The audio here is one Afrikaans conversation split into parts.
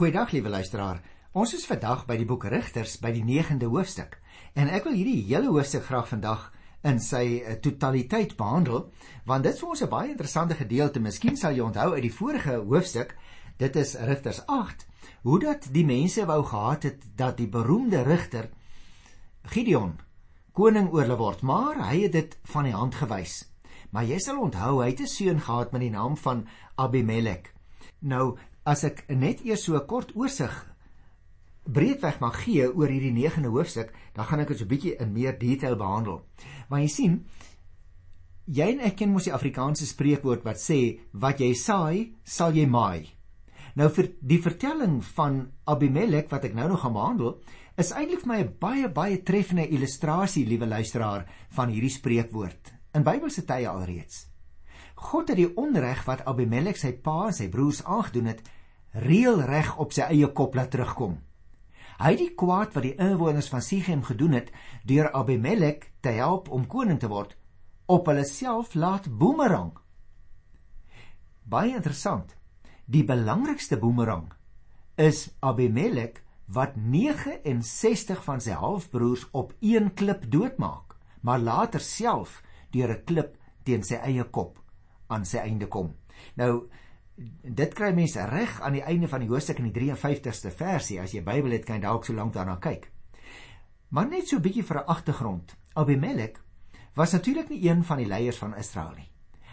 Goeiedag liewe luisteraar. Ons is vandag by die boek Rigters by die 9de hoofstuk. En ek wil hierdie hele hoofstuk graag vandag in sy uh, totaliteit behandel, want dit is vir ons 'n baie interessante gedeelte. Miskien sal jy onthou uit die vorige hoofstuk, dit is Rigters 8, hoe dat die mense wou gehad het dat die beroemde rigter Gideon koning oor hulle word, maar hy het dit van die hand gewys. Maar jy sal onthou hy het 'n seun gehad met die naam van Abimelek. Nou, as ek net eers so 'n kort oorsig breedweg mag gee oor hierdie 9de hoofstuk, dan gaan ek dit so 'n bietjie in meer detail behandel. Want jy sien, jy en ek ken mos die Afrikaanse spreekwoord wat sê wat jy saai, sal jy maai. Nou vir die vertelling van Abimelek wat ek nou nog gaan behandel, is eintlik vir my 'n baie baie treffende illustrasie, liewe luisteraar, van hierdie spreekwoord in Bybelse tye alreeds. God het die onreg wat Abimelek sy pa en sy broers aangedoen het, reëlreg op sy eie kop laat terugkom. Hy het die kwaad wat die inwoners van Sichem gedoen het deur Abimelek te help om koning te word, op hulle self laat boemerang. Baie interessant. Die belangrikste boemerang is Abimelek wat 69 van sy halfbroers op een klip doodmaak, maar later self deur 'n klip teen sy eie kop aan sy einde kom. Nou dit kry mense reg aan die einde van die hoofstuk in die 53ste versie as jy Bybel het kan jy dalk so lank daarna kyk. Maar net so 'n bietjie vir 'n agtergrond. Abimelek was natuurlik nie een van die leiers van Israel nie.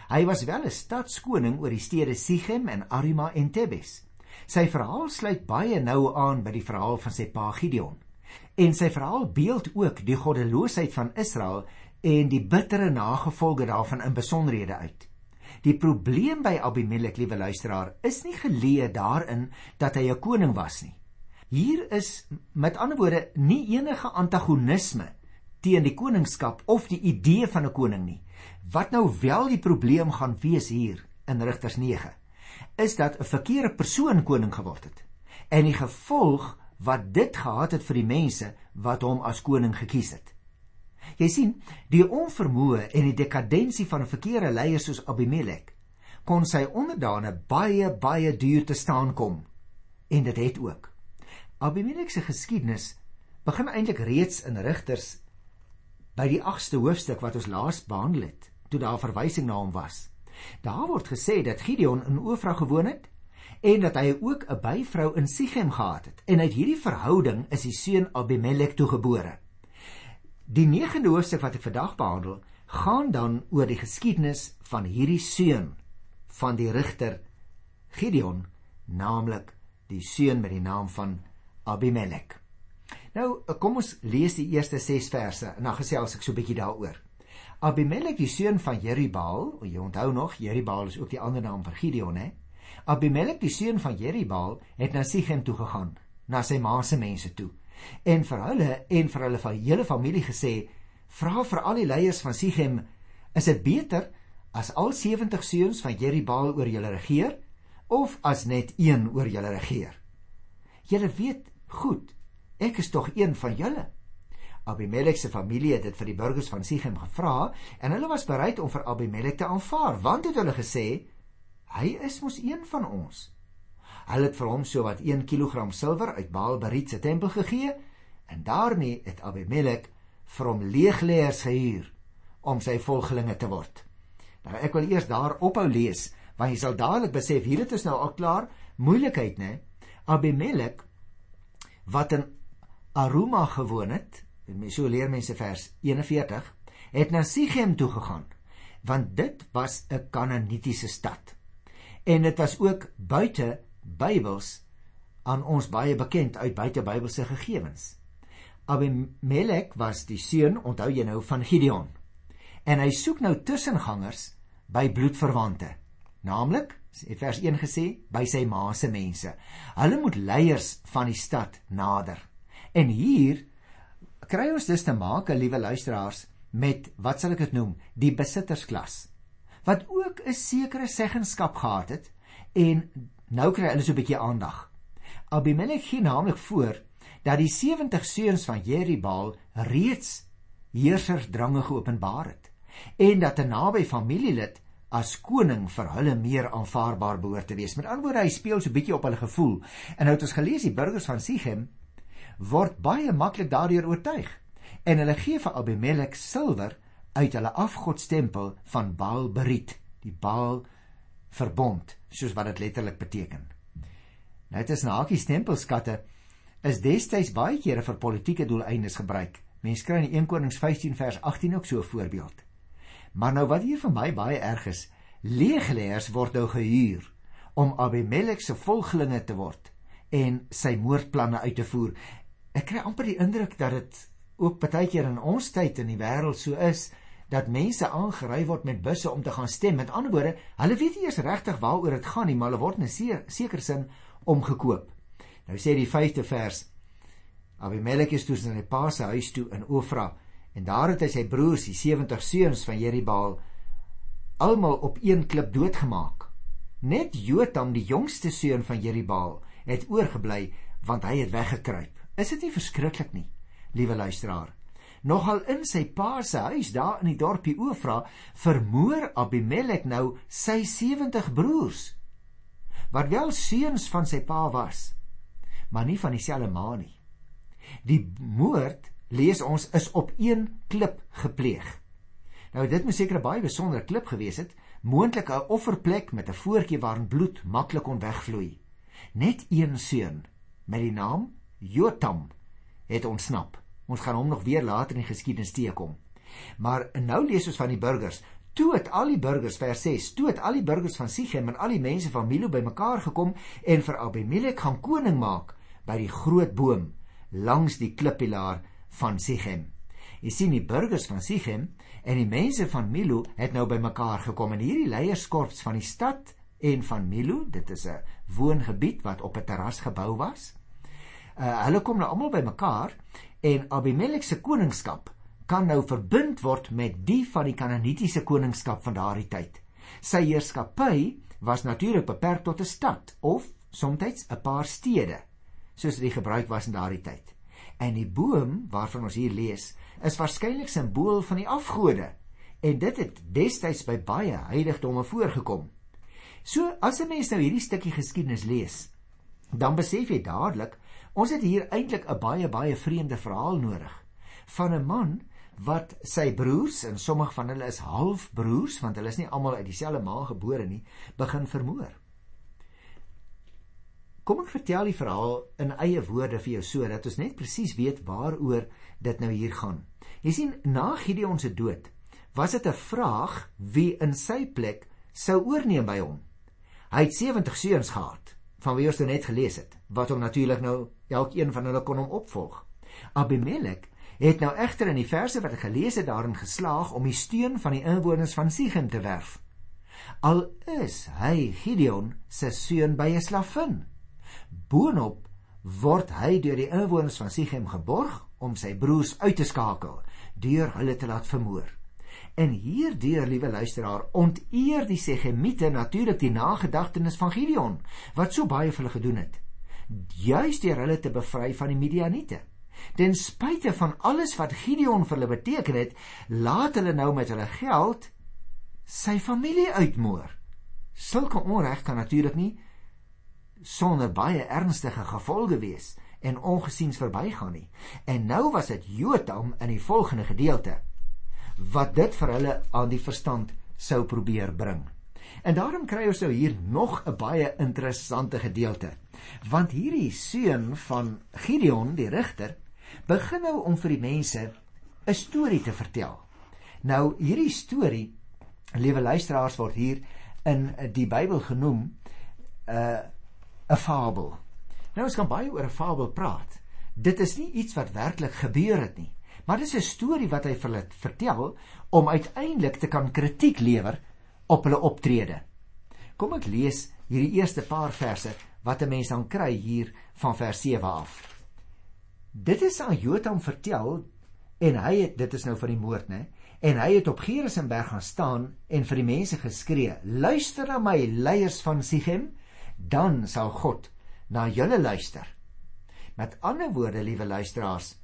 Hy was wel 'n stadskoning oor die stede Sichem en Arima en Tebes. Sy verhaal sluit baie nou aan by die verhaal van sy pa Gideon. En sy verhaal beeld ook die goddeloosheid van Israel en die bittere nagevolge daarvan in besonderhede uit. Die probleem by Abimelek, liewe luisteraar, is nie geleë daarin dat hy 'n koning was nie. Hier is met ander woorde nie enige antagonisme teen die koningskap of die idee van 'n koning nie. Wat nou wel die probleem gaan wees hier in Rigters 9 is dat 'n verkeerde persoon koning geword het. En die gevolg wat dit gehad het vir die mense wat hom as koning gekies het. Jy sien, die onvermoë en die dekadensie van 'n verkeerde leier soos Abimelek kon sy onderdane baie baie duur te staan kom. En dit het ook. Abimelek se geskiedenis begin eintlik reeds in Rigters by die 8ste hoofstuk wat ons laas behandel het, toe daar verwysing na hom was. Daar word gesê dat Gideon in Ofra gewoon het en dat hy ook 'n byvrou in Sichem gehad het. En uit hierdie verhouding is die seun Abimelek toegebore. Die 9de hoofstuk wat ek vandag behandel, gaan dan oor die geskiedenis van hierdie seun van die rigter Gideon, naamlik die seun met die naam van Abimelek. Nou, kom ons lees die eerste 6 verse en dan gesels ek so 'n bietjie daaroor. Abimelek, die seun van Jerubbaal, jy onthou nog, Jerubbaal is ook die ander naam vir Gideon, hè? Abimelek, die seun van Jerubbaal, het na Sichem toe gegaan, na sy ma se mense toe en vir hulle en vir hulle van hele familie gesê: "Vra vir al die leiers van Sichem, is dit beter as al 70 seuns van Jerubbaal oor julle regeer of as net een oor julle regeer? Julle weet goed, ek is tog een van julle." Abimelek se familie het dit vir die burgers van Sichem gevra en hulle was bereid om vir Abimelek te aanvaar want het hulle gesê hy is mos een van ons. Hulle het vir hom so wat 1 kg silwer uit Baal-Berit se tempel gegee en daarmee het Abimelek vir hom leegleers gehuur om sy volgelinge te word. Nou ek wil eers daar ophou lees want jy sal dadelik besef hier het ons nou al klaar moeilikheid nê. Abimelek wat in Aruma gewoon het, en so leer mense vers 41, het na Sichem toe gegaan want dit was 'n Kanaanitiese stad. En dit was ook buite Bybels aan ons baie bekend uit buite Bybelse gegevens. Abimelek was die seun, onthou jy nou, van Gideon. En hy soek nou tussengangers by bloedverwante, naamlik, het vers 1 gesê, by sy ma se mense. Hulle moet leiers van die stad nader. En hier kry ons dus te maak, liewe luisteraars, met wat sal ek dit noem, die besittersklas wat ook 'n sekere seggenskap gehad het en Nou kry hulle so 'n bietjie aandag. Abimelek gee naamlik voor dat die 70 seuns van Jerubbaal reeds heersersdrange geopenbaar het en dat 'n naby familielid as koning vir hulle meer aanvaarbaar behoort te wees. Met ander woorde, hy speel so 'n bietjie op hulle gevoel. En nou het ons gelees die burgers van Sichem word baie maklik daardeur oortuig en hulle gee vir Abimelek silwer uit hulle afgodstempel van Baal Berit, die Baal verbond, soos wat dit letterlik beteken. Nou dit is na hakie stempelskatte is destyds baie kere vir politieke doeleindes gebruik. Mense kry in 1 Konings 15 vers 18 ook so 'n voorbeeld. Maar nou wat hier vir my baie erg is, leegleers word nou gehuur om Abimelek se volgelinge te word en sy moordplanne uit te voer. Ek kry amper die indruk dat dit ook baie keer in ons tyd in die wêreld so is dat mense aangery word met busse om te gaan stem. Met ander woorde, hulle weet nie eers regtig waaroor dit gaan nie, maar hulle word in 'n sekere sin omgekoop. Nou sê die 5de vers: Abimelek is toe in sy pa se huis toe in Ofra en daar het hy sy broers, die 70 seuns van Jeribaal, almal op een klip doodgemaak. Net Jotam, die jongste seun van Jeribaal, het oorgebly want hy het weggekruip. Is dit nie verskriklik nie, liewe luisteraar? Nogal in sy pa se huis daar in die dorpie Ofra vermoor Abimelek nou sy 70 broers wat wel seuns van sy pa was maar nie van dieselfde ma nie. Die moord lees ons is op een klip gepleeg. Nou dit moet seker 'n baie besondere klip gewees het moontlik 'n offerplek met 'n voetjie waarin bloed maklik kon wegvloei. Net een seun met die naam Jotam het ontsnap Ons gaan hom nog weer later in die geskiedenis teekom. Maar nou lees ons van die burgers. Toe het al die burgers vers 6, toe het al die burgers van Sichem en al die mense van Milo bymekaar gekom en vir Abimelek gaan koning maak by die groot boom langs die klippilaar van Sichem. Jy sien die burgers van Sichem en die mense van Milo het nou bymekaar gekom en hierdie leierskorps van die stad en van Milo, dit is 'n woongebied wat op 'n terras gebou was. Uh, hulle kom nou almal bymekaar en Abimelek se koningskap kan nou verbind word met die van die Kanaanitiese koningskap van daardie tyd. Sy heerskappy was natuurlik beperk tot 'n stad of soms 'n paar stede, soos dit gebruik was in daardie tyd. En die boom waarvan ons hier lees, is waarskynlik simbool van die afgode en dit het destyds by baie heiligdomme voorgekom. So as 'n mens nou hierdie stukkie geskiedenis lees, dan besef jy dadelik Ons het hier eintlik 'n baie baie vreemde verhaal nodig van 'n man wat sy broers en sommige van hulle is halfbroers want hulle is nie almal uit dieselfde ma gebore nie, begin vermoor. Kom ek vertel die verhaal in eie woorde vir jou sodat ons net presies weet waaroor dit nou hier gaan. Jy sien, na Gideon se dood was dit 'n vraag wie in sy plek sou oorneem by hom. Hy het 70 seuns gehad van wie ons net gelees het, wat hom natuurlik nou elkeen van hulle kon hom opvolg. Abimelek het nou egter in die verse wat ek gelees het daarin geslaag om die steun van die inwoners van Sichem te werf. Al is hy Gideon se seun by 'n slavin. Boonop word hy deur die inwoners van Sichem geborg om sy broers uit te skakel deur hulle te laat vermoor. En hierdeur, liewe luisteraar, onteer die Segemiete natuurlik die nagedagtenis van Gideon wat so baie vir hulle gedoen het. Juist deur hulle te bevry van die Midianiete. Ten spyte van alles wat Gideon vir hulle beteken het, laat hulle nou met hulle geld sy familie uitmoor. Sulke onreg kan natuurlik nie sonder baie ernstige gevolge wees en ongesiens verbygaan nie. En nou was dit Jotam in die volgende gedeelte wat dit vir hulle aan die verstand sou probeer bring. En daarom kry ons nou hier nog 'n baie interessante gedeelte. Want hierdie seun van Gideon, die rigter, begin nou om vir die mense 'n storie te vertel. Nou hierdie storie, liewe luisteraars, word hier in die Bybel genoem 'n uh, 'n fabel. Nou ons kan baie oor 'n fabel praat. Dit is nie iets wat werklik gebeur het nie. Maar dis 'n storie wat hy vir hulle vertel om uiteindelik te kan kritiek lewer op hulle optrede. Kom ek lees hierdie eerste paar verse wat 'n mens dan kry hier van vers 7 af. Dit is aan Jotam vertel en hy het dit is nou van die moord nê en hy het op Gerisenberg gaan staan en vir die mense geskree: "Luister na my leiers van Sichem, dan sal God na julle luister." Met ander woorde, liewe luisteraars,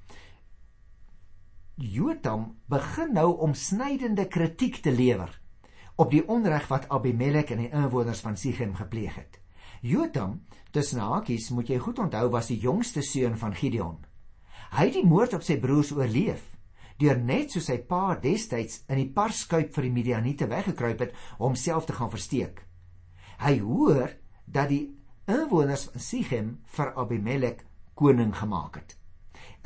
Jotam begin nou om snydende kritiek te lewer op die onreg wat Abimelek en die inwoners van Sichem gepleeg het. Jotam, tussen hakies, moet jy goed onthou, was die jongste seun van Gideon. Hy het die moord op sy broers oorleef deur net so sy pa destyds in die parskuip vir die Midianiete weggekruip het om homself te gaan versteek. Hy hoor dat die inwoners van Sichem vir Abimelek koning gemaak het.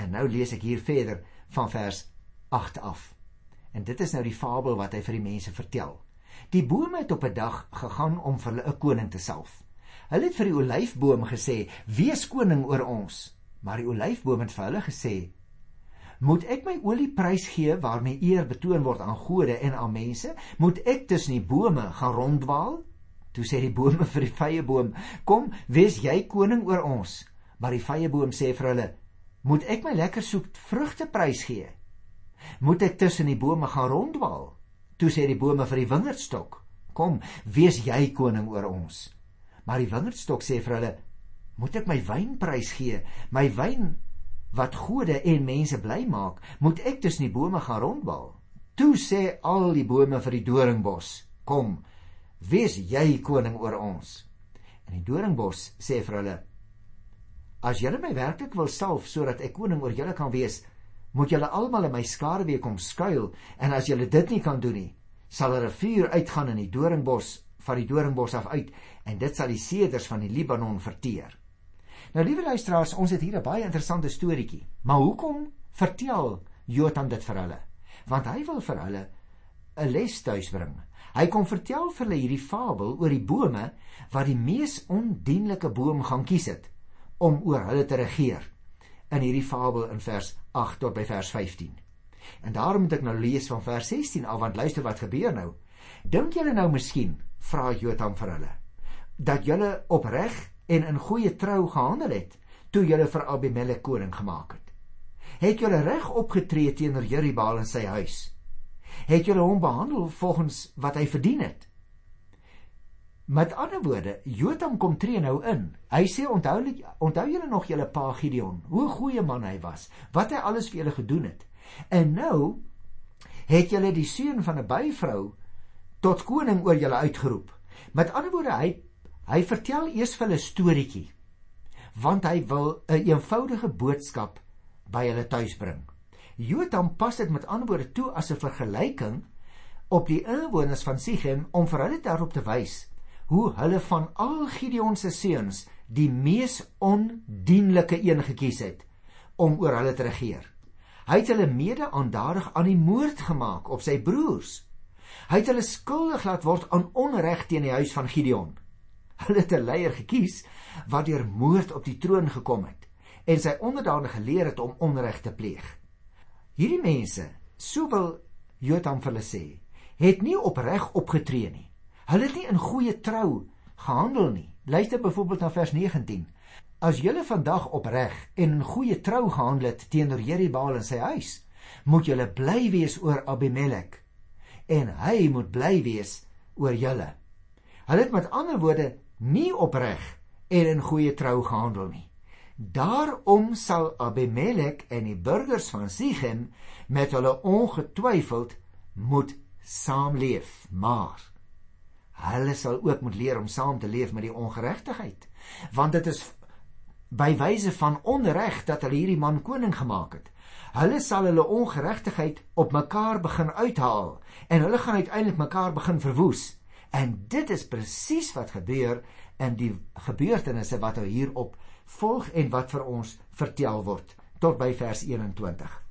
En nou lees ek hier verder van vers 8 af. En dit is nou die fabel wat hy vir die mense vertel. Die bome het op 'n dag gegaan om vir hulle 'n koning te salf. Hulle het vir die olyfboom gesê: "Wees koning oor ons." Maar die olyfboom het vir hulle gesê: Moet ek my olieprys gee waarmee eer betoon word aan gode en aan mense? Moet ek tussen die bome gaan ronddwaal? Toe sê die bome vir die vyeboom: "Kom, wees jy koning oor ons." Maar die vyeboom sê vir hulle: "Moet ek my lekker soet vrugte prys gee? Moet ek tussen die bome gaan ronddwaal?" Toe sê die bome vir die wingerdstok: "Kom, wees jy koning oor ons." Maar die wingerdstok sê vir hulle: "Moet ek my wyn prys gee? My wyn wat gode en mense bly maak, moet ek tussen die bome gaan ronddwaal?" Toe sê al die bome vir die doringbos: "Kom, Wees jy koning oor ons. En die doringbos sê vir hulle: As julle my werklik wil salf sodat ek koning oor julle kan wees, moet julle almal in my skaduwee kom skuil en as julle dit nie kan doen nie, sal 'n rivier uitgaan in die doringbos van die doringbos af uit en dit sal die seders van die Libanon verteer. Nou liewe luisteraars, ons het hier 'n baie interessante storieetjie. Maar hoekom vertel Jotam dit vir hulle? Want hy wil vir hulle 'n les tuisbring. Hy kom vertel vir hulle hierdie fabel oor die bome wat die mees ondienlike boom gaan kies het om oor hulle te regeer. In hierdie fabel in vers 8 tot by vers 15. En daarom moet ek nou lees van vers 16 af want luister wat gebeur nou. Dink julle nou miskien, vra Jotam vir hulle, dat julle opreg en in goeie trou gehandel het toe julle vir Abimelek koning gemaak het? Het julle reg opgetree teenoor Jerubbaal en sy huis? het julle hom behandel volgens wat hy verdien het. Met ander woorde, Jotam kom tree nou in. Hy sê onthou onthou julle nog julle pa Gideon, hoe goeie man hy was, wat hy alles vir julle gedoen het. En nou het julle die seun van 'n byvrou tot koning oor julle uitgeroep. Met ander woorde, hy hy vertel eers vir hulle 'n storieetjie want hy wil 'n een eenvoudige boodskap by hulle tuis bring. Jotam pas dit met antwoorde toe as 'n vergelyking op die inwoners van Sichem om vir hulle daarop te wys hoe hulle van al Gideon se seuns die mees ondienlike een gekies het om oor hulle te regeer. Hy het hulle mede aandadig aan die moord gemaak op sy broers. Hy het hulle skuldig laat word aan onreg teen die huis van Gideon. Hulle het 'n leier gekies wat deur moord op die troon gekom het en sy onderdane geleer het om onreg te pleeg. Hierdie mense, so wil Jotam vir hulle sê, het nie opreg opgetree nie. Hulle het nie in goeie trou gehandel nie. Luister byvoorbeeld na vers 19. As julle vandag opreg en in goeie trou gehandel het teenoor Jerubbaal en sy huis, moet julle bly wees oor Abimelek en hy moet bly wees oor julle. Hulle het met ander woorde nie opreg en in goeie trou gehandel nie. Daarom sal Abimelek en die burgers van Sichem met hulle ongetwyfeld moet saamleef, maar hulle sal ook moet leer om saam te leef met die ongeregtigheid, want dit is by wyse van onreg dat hulle hierdie man koning gemaak het. Hulle sal hulle ongeregtigheid op mekaar begin uithaal en hulle gaan uiteindelik mekaar begin verwoes. En dit is presies wat gebeur in die gebeurtenisse wat nou hierop volg en wat vir ons vertel word tot by vers 21.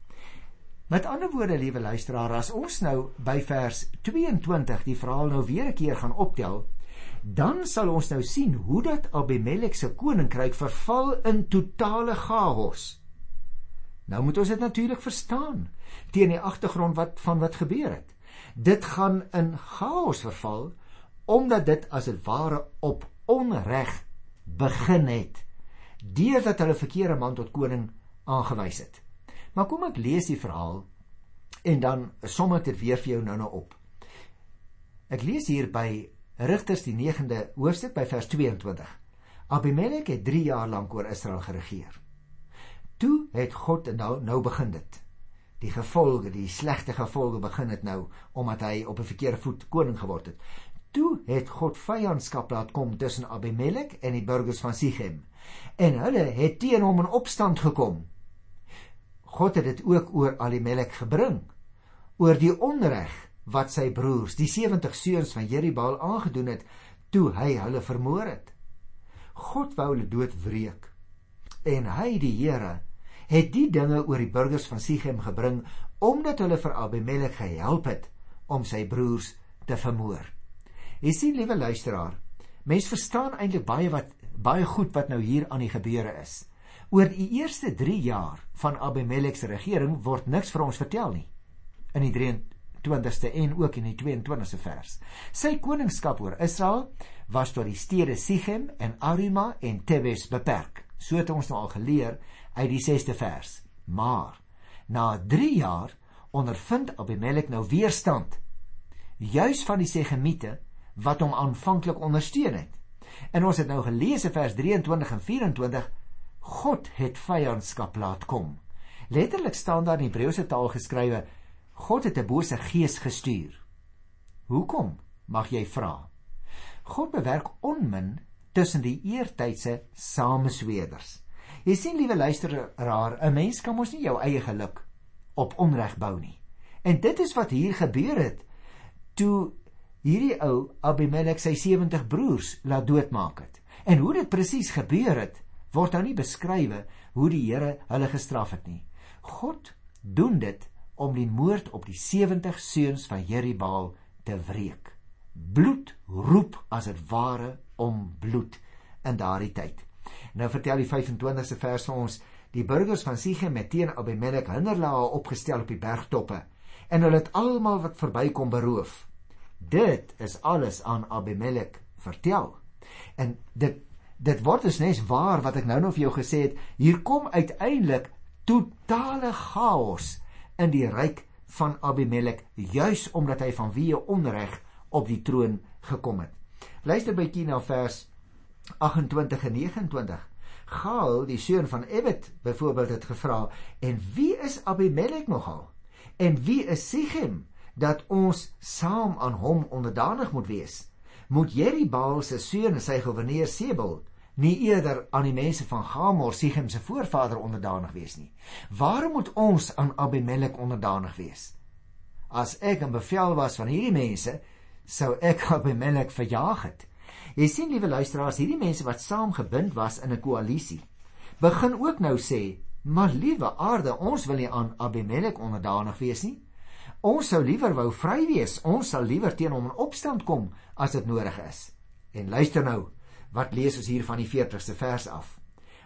Met ander woorde, liewe luisteraar, as ons nou by vers 22 die verhaal nou weer 'n keer gaan optel, dan sal ons nou sien hoe dat Abimelek se koninkryk verval in totale chaos. Nou moet ons dit natuurlik verstaan teen die agtergrond wat van wat gebeur het. Dit gaan in chaos verval omdat dit as 'n ware op onreg begin het deurdat hulle verkeerde man tot koning aangewys het. Maar kom ek lees die verhaal en dan som ek dit weer vir jou nou-nou op. Ek lees hier by Rigters die 9de hoofstuk by vers 22. Abimelek het 3 jaar lank oor Israel geregeer. Toe het God nou nou begin dit. die gevolge, die slegte gevolge begin het nou omdat hy op 'n verkeerde voet koning geword het. Toe het God vyandskap laat kom tussen Abimelek en die burgers van Sichem. En hulle het teen hom in opstand gekom. God het dit ook oor Abimelek gebring oor die onreg wat sy broers, die 70 seuns van Jerubbaal aangedoen het toe hy hulle vermoor het. God wou hulle doodwreek. En hy, die Here, het die dinge oor die burgers van Sichem gebring omdat hulle vir Abimelek gehelp het om sy broers te vermoor. Jy sien, liewe luisteraar, mens verstaan eintlik baie wat baie goed wat nou hier aan die gebeure is. Oor die eerste 3 jaar van Abimelek se regering word niks vir ons vertel nie. In die 23ste en ook in die 22ste vers. Sy koningskap oor Israel was tot die stede Sichem en Arima en Tebes beperk. So het ons nou al geleer uit die 6ste vers. Maar na 3 jaar ondervind Abimelek nou weerstand juis van die Segemiete wat hom aanvanklik ondersteun het. En ons het nou gelees in vers 23 en 24 God het vyandskap laat kom. Letterlik staan daar in Hebreëse taal geskrywe God het 'n bose gees gestuur. Hoekom? Mag jy vra. God bewerk onmin tussen die eertydse samesweerders. Jy sien liewe luisteraar, 'n mens kan mos nie jou eie geluk op onreg bou nie. En dit is wat hier gebeur het toe hierdie ou Abimelek sy 70 broers laat doodmaak het. En hoe dit presies gebeur het, word nou nie beskrywe hoe die Here hulle gestraf het nie. God doen dit om die moord op die 70 seuns van Jerubbaal te wreek. Bloed roep as dit ware om bloed in daardie tyd. Nou vertel die 25ste vers vir ons, die burgers van Sichem het teen Abimelek hinderlae opgestel op die bergtoppe en hulle het almal wat verbykom beroof. Dit is alles aan Abimelek vertel. En dit dit word dus nes waar wat ek nou nog vir jou gesê het, hier kom uiteindelik totale chaos in die ryk van Abimelek juis omdat hy vanweë onreg op die troon gekom het. Luister bykie na vers 28 en 29. Gaal, die seun van Ebed, byvoorbeeld het gevra: "En wie is Abimelek nogal? En wie is Sichem?" dat ons saam aan hom onderdanig moet wees. Moet Jerubbaal se seun en sy goewerneur Sebel nie eerder aan die mense van Gamor, Sichem se voorvader onderdanig wees nie? Waarom moet ons aan Abimelek onderdanig wees? As ek 'n bevel was van hierdie mense, sou ek Abimelek verjaag het. Jy sien liewe luisteraars, hierdie mense wat saamgebind was in 'n koalisie, begin ook nou sê, "Maar liewe aarde, ons wil nie aan Abimelek onderdanig wees nie." Ons sou liewer wou vry wees. Ons sal liewer teen hom in opstand kom as dit nodig is. En luister nou, wat lees ons hier van die 40ste vers af?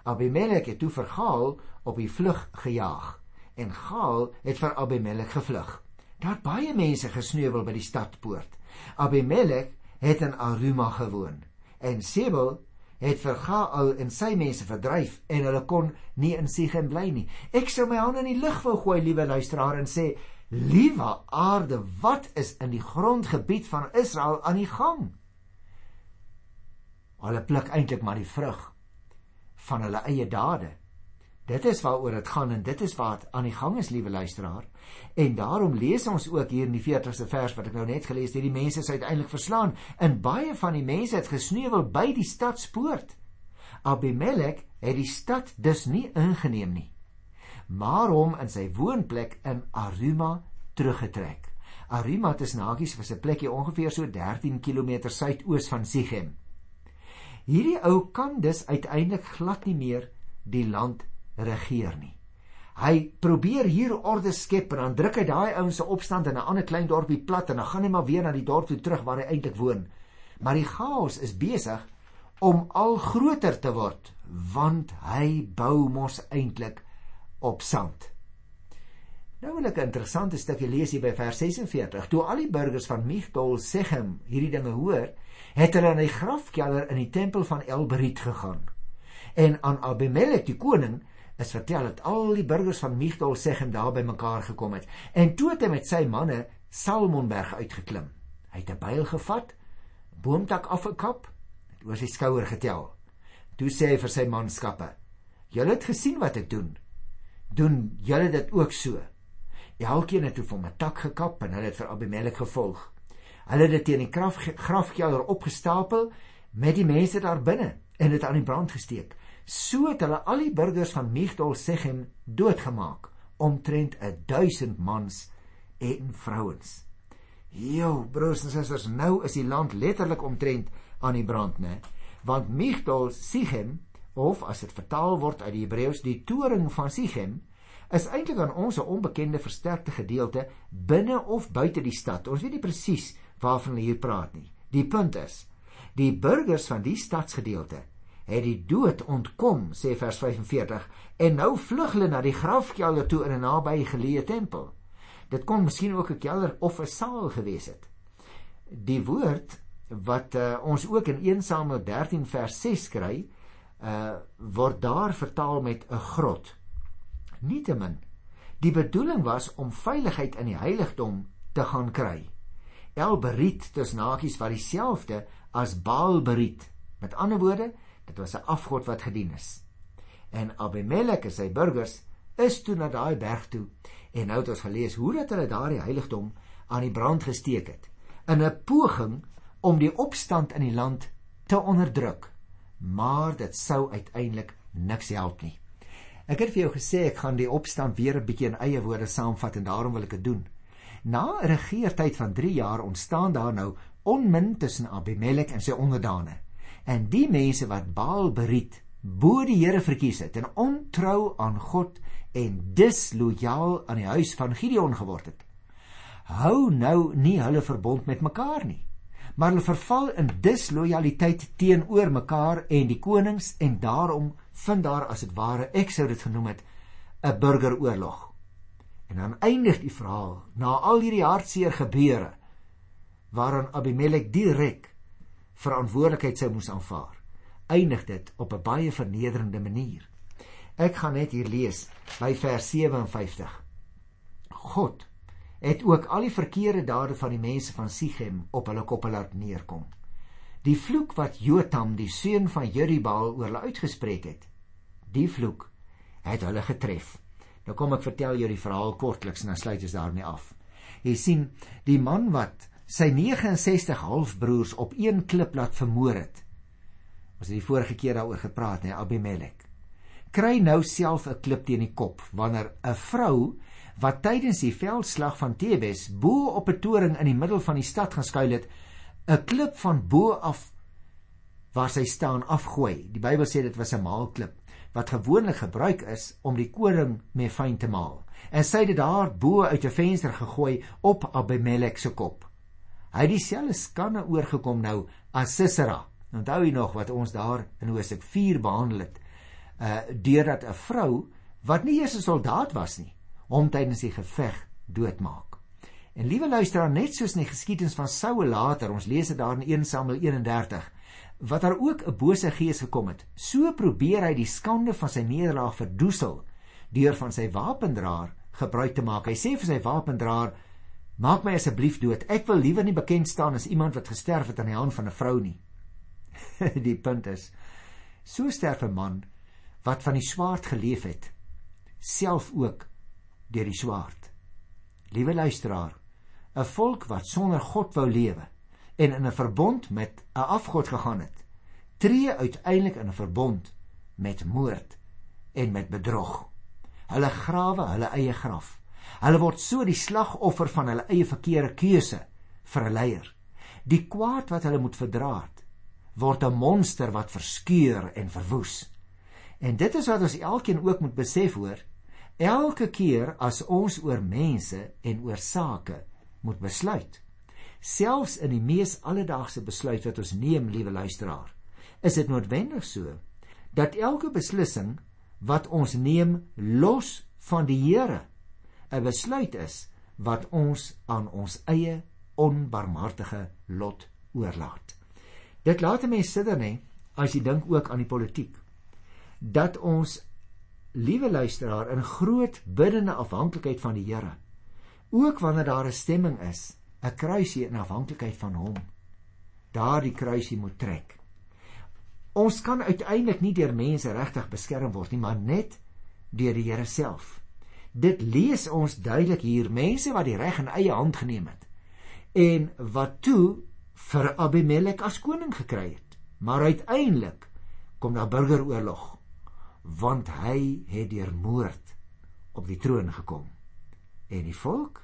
Abimelek het toe vir Gaal op die vlug gejaag en Gaal het vir Abimelek gevlug. Daar het baie mense gesneuwel by die stadpoort. Abimelek het in Aruma gewoon en Sebel het vir Gaal en sy mense verdryf en hulle kon nie in Sichem bly nie. Ek sou my hande in die lug wou gooi, liewe luisteraar, en sê Liewe aarde, wat is in die grondgebied van Israel aan die gang? Hulle pluk eintlik maar die vrug van hulle eie dade. Dit is waaroor dit gaan en dit is wat aan die gang is, liewe luisteraar. En daarom lees ons ook hier in die 40ste vers wat ek nou net gelees het, hierdie mense is uiteindelik verslaan en baie van die mense het gesneuwel by die stadspoort. Abimelek het die stad dus nie ingeneem nie maar hom in sy woonplek in Aruma teruggetrek. Aruma is nagies vir 'n plekjie ongeveer so 13 km suidoos van Sichem. Hierdie ou kan dus uiteindelik glad nie meer die land regeer nie. Hy probeer hier orde skep en dan druk hy daai ouens se opstand in 'n ander klein dorpie plat en dan gaan hy maar weer na die dorp toe terug waar hy eintlik woon. Maar die chaos is besig om al groter te word want hy bou mos eintlik op sand. Nou wil ek 'n interessante stukkie lees hier by vers 46. Toe al die burgers van Migdol Sechem hierdie dinge hoor, het hulle na die grafkelder in die tempel van Elberit gegaan. En aan Abimelek die koning is vertel dat al die burgers van Migdol Sechem daar by mekaar gekom het. En toe het hy met sy manne Salmonberg uitgeklim. Hy het 'n byl gevat, boomtak afgekap, het oor sy skouer getel. Toe sê hy vir sy manskappe: "Julle het gesien wat ek doen." doen julle dit ook so. Elkeen het toe van 'n tak gekap en hulle het vir Abimelek gevolg. Hulle het dit teen die graf grafkelder opgestapel met die mense daar binne en dit aan die brand gesteek. So het hulle al die burgers van Migdol Sechem doodgemaak, omtrent 1000 mans en vrouens. Jo, broers en susters, nou is die land letterlik omtrent aan die brand, né? Want Migdol Sechem of as dit vertaal word uit die Hebreëus die toring van Sichem is eintlik aan ons 'n onbekende versterkte gedeelte binne of buite die stad. Ons weet nie presies waarvan hulle hier praat nie. Die punt is, die burgers van die stadsgedeelte het die dood ontkom, sê vers 45, en nou vlug hulle na die grafkelder toe in 'n nabygeleë tempel. Dit kon miskien ook 'n kelder of 'n saal gewees het. Die woord wat uh, ons ook in 1 Samuel 13 vers 6 kry, uh word daar vertaal met 'n grot. Nietemin, die bedoeling was om veiligheid in die heiligdom te gaan kry. Elberit tussen hakies wat dieselfde as Baalberit. Met ander woorde, dit was 'n afgod wat gedien is. En Abimelek en sy burgers is toe na daai berg toe en nou het ons gelees hoe dat hulle daardie heiligdom aan die brand gesteek het in 'n poging om die opstand in die land te onderdruk maar dit sou uiteindelik niks help nie. Ek het vir jou gesê ek gaan die opstand weer 'n bietjie in eie woorde saamvat en daarom wil ek dit doen. Na 'n regeertyd van 3 jaar ontstaan daar nou onmin tussen Abimelek en sy onderdane. En die mense wat Baal beriet, bo die Here verkies het en ontrou aan God en dislojaal aan die huis van Gideon geword het. Hou nou nie hulle verbond met mekaar nie maar hulle verval in dislojaliteit teenoor mekaar en die konings en daarom vind daar as dit ware ek sou dit genoem het 'n burgeroorlog. En dan eindig die verhaal na al hierdie hartseer gebeure waaraan Abimelek direk verantwoordelikheid sou moes aanvaar. Eindig dit op 'n baie vernederende manier. Ek gaan net hier lees by vers 57. God het ook al die verkeerde dade van die mense van Sichem op hulle koppe laat neerkom. Die vloek wat Jotam, die seun van Jerubbaal oor hulle uitgespreek het, die vloek het hulle getref. Nou kom ek vertel julle die verhaal kortliks en dan sluit ons daarmee af. Jy sien, die man wat sy 69 halfbroers op een klip laat vermoor het. Ons het die vorige keer daaroor gepraat, hè, Abimelek. Kry nou self 'n klip teen die kop wanneer 'n vrou wat tydens die veldslag van Tebes bo op 'n toring in die middel van die stad geskuil het, 'n klip van bo af waar sy staan afgooi. Die Bybel sê dit was 'n maalklip wat gewoonlik gebruik is om die koring mee fyn te maal. En sy het dit daar bo uit 'n venster gegooi op Abimelek se kop. Hy het dieselfde skanne oorgekom nou as Sisera. Onthou jy nog wat ons daar in Hosea 4 behandel het? Uh deurdat 'n vrou wat nie eers 'n soldaat was nie, hom tydens die geveg doodmaak. En liewe luisteraar, net soos in die geskiedenis van Saul later, ons lees dit daar in 1 Samuel 31, wat daar ook 'n bose gees gekom het, so probeer hy die skande van sy nederlaag verdoesel deur van sy wapendraer gebruik te maak. Hy sê vir sy wapendraer: "Maak my asseblief dood. Ek wil liewer nie bekend staan as iemand wat gesterf het aan die hand van 'n vrou nie." die punt is, so sterf 'n man wat van die swaard geleef het, self ook deur die swaard. Liewe luisteraar, 'n volk wat sonder God wou lewe en in 'n verbond met 'n afgod gegaan het, tree uiteindelik in 'n verbond met moord en met bedrog. Hulle grawe hulle eie graf. Hulle word so die slagoffer van hulle eie verkeerde keuse vir 'n leier. Die kwaad wat hulle moet verdra het, word 'n monster wat verskeur en verwoes. En dit is wat ons elkeen ook moet besef hoor, Elke keer as ons oor mense en oor sake moet besluit, selfs in die mees alledaagse besluit wat ons neem, liewe luisteraar, is dit noodwendig so dat elke beslissing wat ons neem los van die Here 'n besluit is wat ons aan ons eie onbarmhartige lot oorlaat. Dit laat mense sidder nê as jy dink ook aan die politiek dat ons liewe luisteraar in groot biddende afhanklikheid van die Here. Ook wanneer daar 'n stemming is, 'n kruisie in afhanklikheid van hom. Daardie kruisie moet trek. Ons kan uiteindelik nie deur mense regtig beskerm word nie, maar net deur die Here self. Dit lees ons duidelik hier mense wat die reg in eie hand geneem het en wat toe vir Abimelek as koning gekry het. Maar uiteindelik kom daar burgeroorlog want hy het deur moord op die troon gekom. En die volk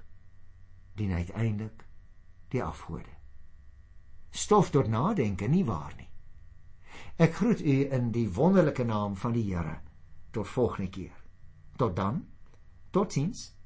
dien uiteindelik die afgode. Stof tot nadenke nie waar nie. Ek groet u in die wonderlike naam van die Here. Tot volgende keer. Tot dan. Totsiens.